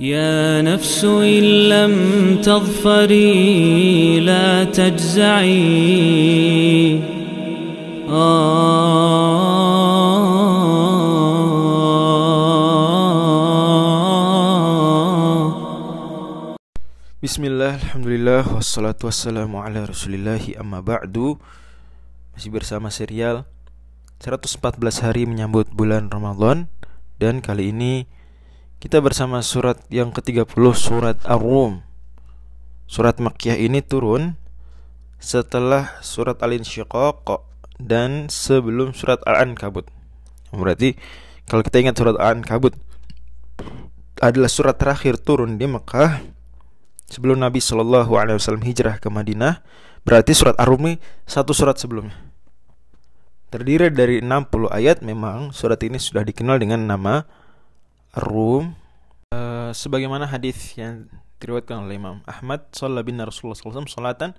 يا نفس إن لم تظفري لا تجزعي Bismillah, Alhamdulillah, wassalatu wassalamu ala rasulillahi amma ba'du Masih bersama serial 114 hari menyambut bulan Ramadan Dan kali ini kita bersama surat yang ke-30 surat Ar-Rum. Surat Makkiyah ini turun setelah surat Al-Insyiqaq dan sebelum surat Al-Ankabut. Berarti kalau kita ingat surat Al-Ankabut adalah surat terakhir turun di Mekah sebelum Nabi Wasallam hijrah ke Madinah. Berarti surat Ar-Rum satu surat sebelumnya. Terdiri dari 60 ayat. Memang surat ini sudah dikenal dengan nama Ar-Rum uh, sebagaimana hadis yang diriwayatkan oleh Imam Ahmad sallallahu bin Rasulullah SAW salatan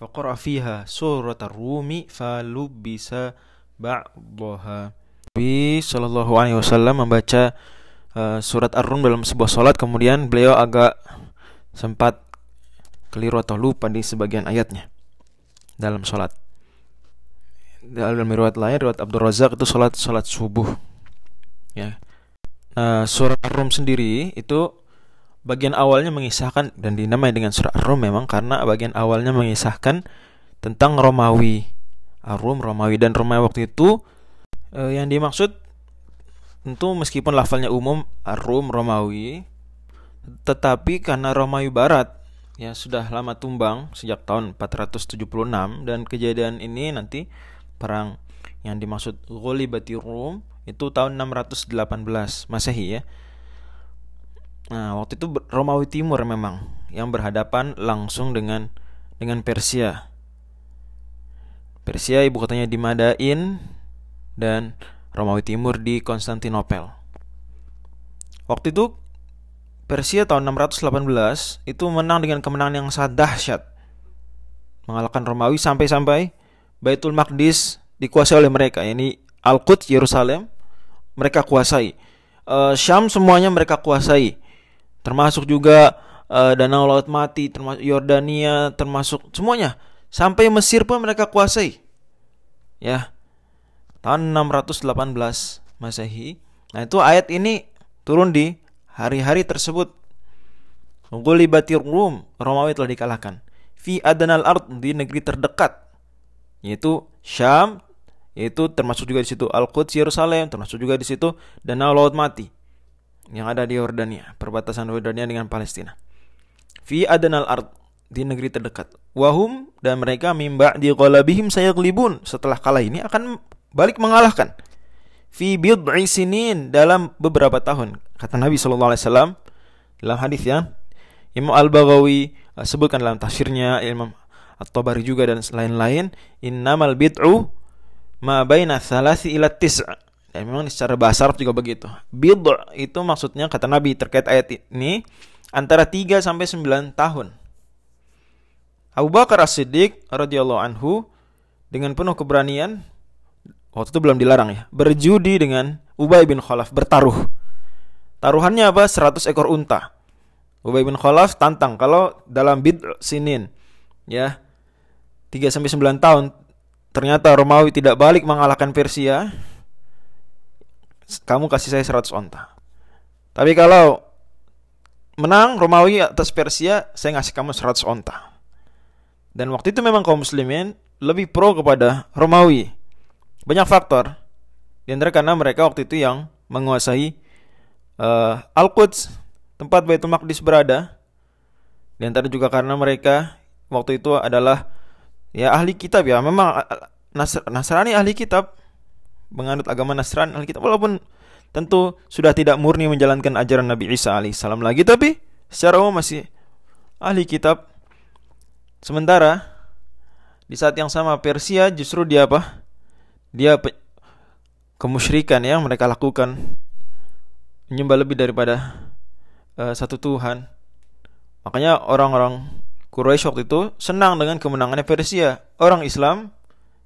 faqara fiha surat Ar-Rumi falubisa ba'daha Nabi Shallallahu Alaihi Wasallam membaca uh, surat Ar-Rum dalam sebuah salat kemudian beliau agak sempat keliru atau lupa di sebagian ayatnya dalam sholat. Dalam riwayat lain, riwayat Abdul Razak itu sholat sholat subuh. Ya. Surat Ar-Rum sendiri itu bagian awalnya mengisahkan dan dinamai dengan surat Ar-Rum memang karena bagian awalnya mengisahkan tentang Romawi. Ar-Rum Romawi dan Romawi waktu itu eh, yang dimaksud tentu meskipun lafalnya umum Ar-Rum Romawi tetapi karena Romawi Barat ya sudah lama tumbang sejak tahun 476 dan kejadian ini nanti perang yang dimaksud Ghalibati Rum itu tahun 618 Masehi ya. Nah, waktu itu Romawi Timur memang yang berhadapan langsung dengan dengan Persia. Persia ibu kotanya di Madain dan Romawi Timur di Konstantinopel. Waktu itu Persia tahun 618 itu menang dengan kemenangan yang sangat dahsyat. Mengalahkan Romawi sampai-sampai Baitul Maqdis dikuasai oleh mereka, yakni Al-Quds Yerusalem mereka kuasai. Uh, Syam semuanya mereka kuasai. Termasuk juga uh, Danau Laut Mati, termasuk Yordania, termasuk semuanya. Sampai Mesir pun mereka kuasai. Ya. Tahun 618 Masehi. Nah, itu ayat ini turun di hari-hari tersebut Ghulibatir Rum Romawi telah dikalahkan fi adanal ard di negeri terdekat yaitu Syam yaitu termasuk juga di situ Al-Quds Yerusalem termasuk juga di situ Danau Laut Mati yang ada di Yordania perbatasan Yordania dengan Palestina. Fi adanal ard di negeri terdekat. Wahum dan mereka mimba di qalabihim sayaglibun. Setelah kalah ini akan balik mengalahkan. Fi bid'i sinin dalam beberapa tahun. Kata Nabi sallallahu alaihi wasallam dalam hadis yang Imam Al-Baghawi uh, sebutkan dalam tafsirnya Imam At-Tabari juga dan lain-lain innamal bid'u ma baina thalathi ila tis'a dan memang secara bahasa Arab juga begitu bid' itu maksudnya kata Nabi terkait ayat ini antara 3 sampai 9 tahun Abu Bakar As-Siddiq radhiyallahu anhu dengan penuh keberanian waktu itu belum dilarang ya, berjudi dengan Ubay bin Khalaf bertaruh. Taruhannya apa? 100 ekor unta. Ubay bin Khalaf tantang kalau dalam bid sinin ya 3 sampai 9 tahun ternyata Romawi tidak balik mengalahkan Persia kamu kasih saya 100 unta. Tapi kalau menang Romawi atas Persia saya ngasih kamu 100 unta. Dan waktu itu memang kaum muslimin lebih pro kepada Romawi banyak faktor. Di antara karena mereka waktu itu yang menguasai uh, Al-Quds, tempat Baitul Maqdis berada. Di antara juga karena mereka waktu itu adalah ya ahli kitab ya. Memang Nasr Nasrani ahli kitab, menganut agama Nasrani ahli kitab walaupun tentu sudah tidak murni menjalankan ajaran Nabi Isa alaihissalam lagi tapi secara umum masih ahli kitab. Sementara di saat yang sama Persia justru dia apa? dia kemusyrikan yang mereka lakukan menyembah lebih daripada uh, satu Tuhan. Makanya orang-orang Quraisy waktu itu senang dengan kemenangannya Persia. Orang Islam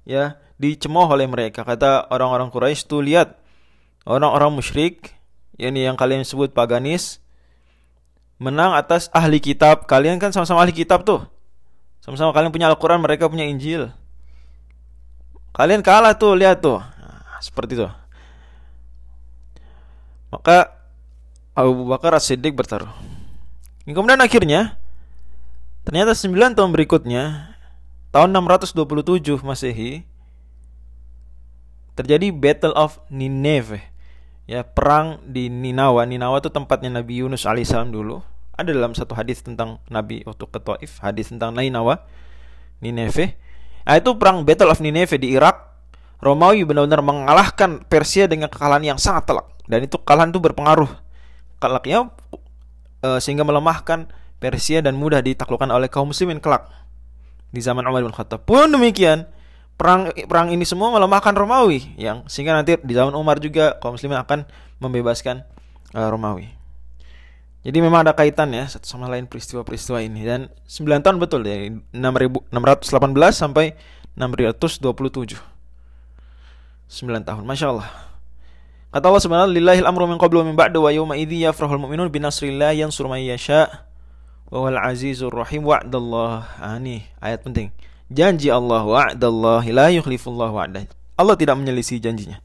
ya dicemooh oleh mereka. Kata orang-orang Quraisy tuh lihat orang-orang musyrik yakni yang kalian sebut paganis menang atas ahli kitab. Kalian kan sama-sama ahli kitab tuh. Sama-sama kalian punya Al-Quran, mereka punya Injil. Kalian kalah tuh, lihat tuh. Nah, seperti itu. Maka Abu Bakar As-Siddiq bertaruh. Kemudian akhirnya ternyata 9 tahun berikutnya tahun 627 Masehi terjadi Battle of Nineveh. Ya, perang di Ninawa. Ninawa itu tempatnya Nabi Yunus alaihissalam dulu. Ada dalam satu hadis tentang Nabi waktu ke Taif, hadis tentang Ninawa, Nineveh. Nah, itu perang Battle of Nineveh di Irak. Romawi benar-benar mengalahkan Persia dengan kekalahan yang sangat telak dan itu kekalahan itu berpengaruh kelaknya e, sehingga melemahkan Persia dan mudah ditaklukkan oleh kaum muslimin kelak di zaman Umar bin Khattab. Pun demikian, perang perang ini semua melemahkan Romawi yang sehingga nanti di zaman Umar juga kaum muslimin akan membebaskan uh, Romawi. Jadi memang ada kaitan ya satu sama lain peristiwa-peristiwa ini dan 9 tahun betul dari 6618 sampai 627. 9 tahun. Masya Allah. Kata Allah Subhanahu lillahi amru min qablu min ba'du wa yawma idzi yafrahul mu'minun bi nasrillah yansur may yasha wal azizur rahim wa'dallah. Ah, ini ayat penting. Janji Allah wa'dallah la yukhlifullah wa'dah. Allah tidak menyelisih janjinya.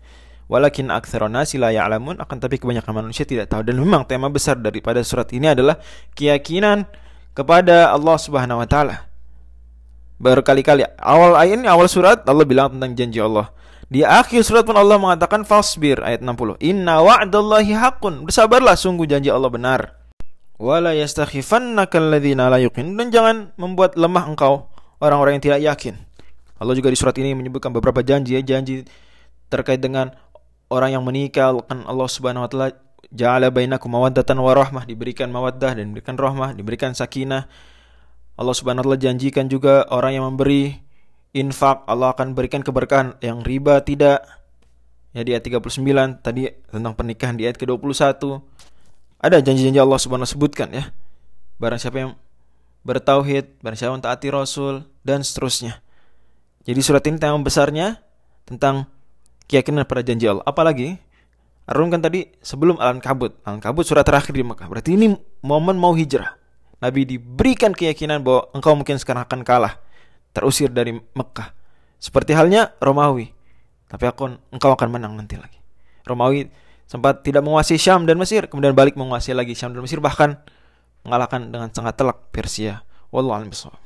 Walakin aktsarun nasi la ya'lamun akan tapi kebanyakan manusia tidak tahu dan memang tema besar daripada surat ini adalah keyakinan kepada Allah Subhanahu wa taala. Berkali-kali awal ayat ini awal surat Allah bilang tentang janji Allah. Di akhir surat pun Allah mengatakan fasbir ayat 60. Inna wa'dallahi haqqun. Bersabarlah sungguh janji Allah benar. Wala yastakhifannaka alladhina la yuqin. Dan jangan membuat lemah engkau orang-orang yang tidak yakin. Allah juga di surat ini menyebutkan beberapa janji ya, janji terkait dengan orang yang menikah kan Allah Subhanahu wa taala ja'ala bainakum mawaddatan wa rahmah diberikan mawaddah dan diberikan rahmah, diberikan sakinah. Allah Subhanahu wa taala janjikan juga orang yang memberi infak Allah akan berikan keberkahan yang riba tidak ya di ayat 39 tadi tentang pernikahan di ayat ke-21 ada janji-janji Allah Subhanahu sebutkan ya barang siapa yang bertauhid barang siapa yang taati Rasul dan seterusnya jadi surat ini tema besarnya tentang keyakinan pada janji Allah apalagi Arun kan tadi sebelum Alan Kabut Alan Kabut surat terakhir di Mekah berarti ini momen mau hijrah Nabi diberikan keyakinan bahwa engkau mungkin sekarang akan kalah terusir dari Mekah. Seperti halnya Romawi. Tapi aku, engkau akan menang nanti lagi. Romawi sempat tidak menguasai Syam dan Mesir, kemudian balik menguasai lagi Syam dan Mesir bahkan mengalahkan dengan sangat telak Persia. Wallahu a'lam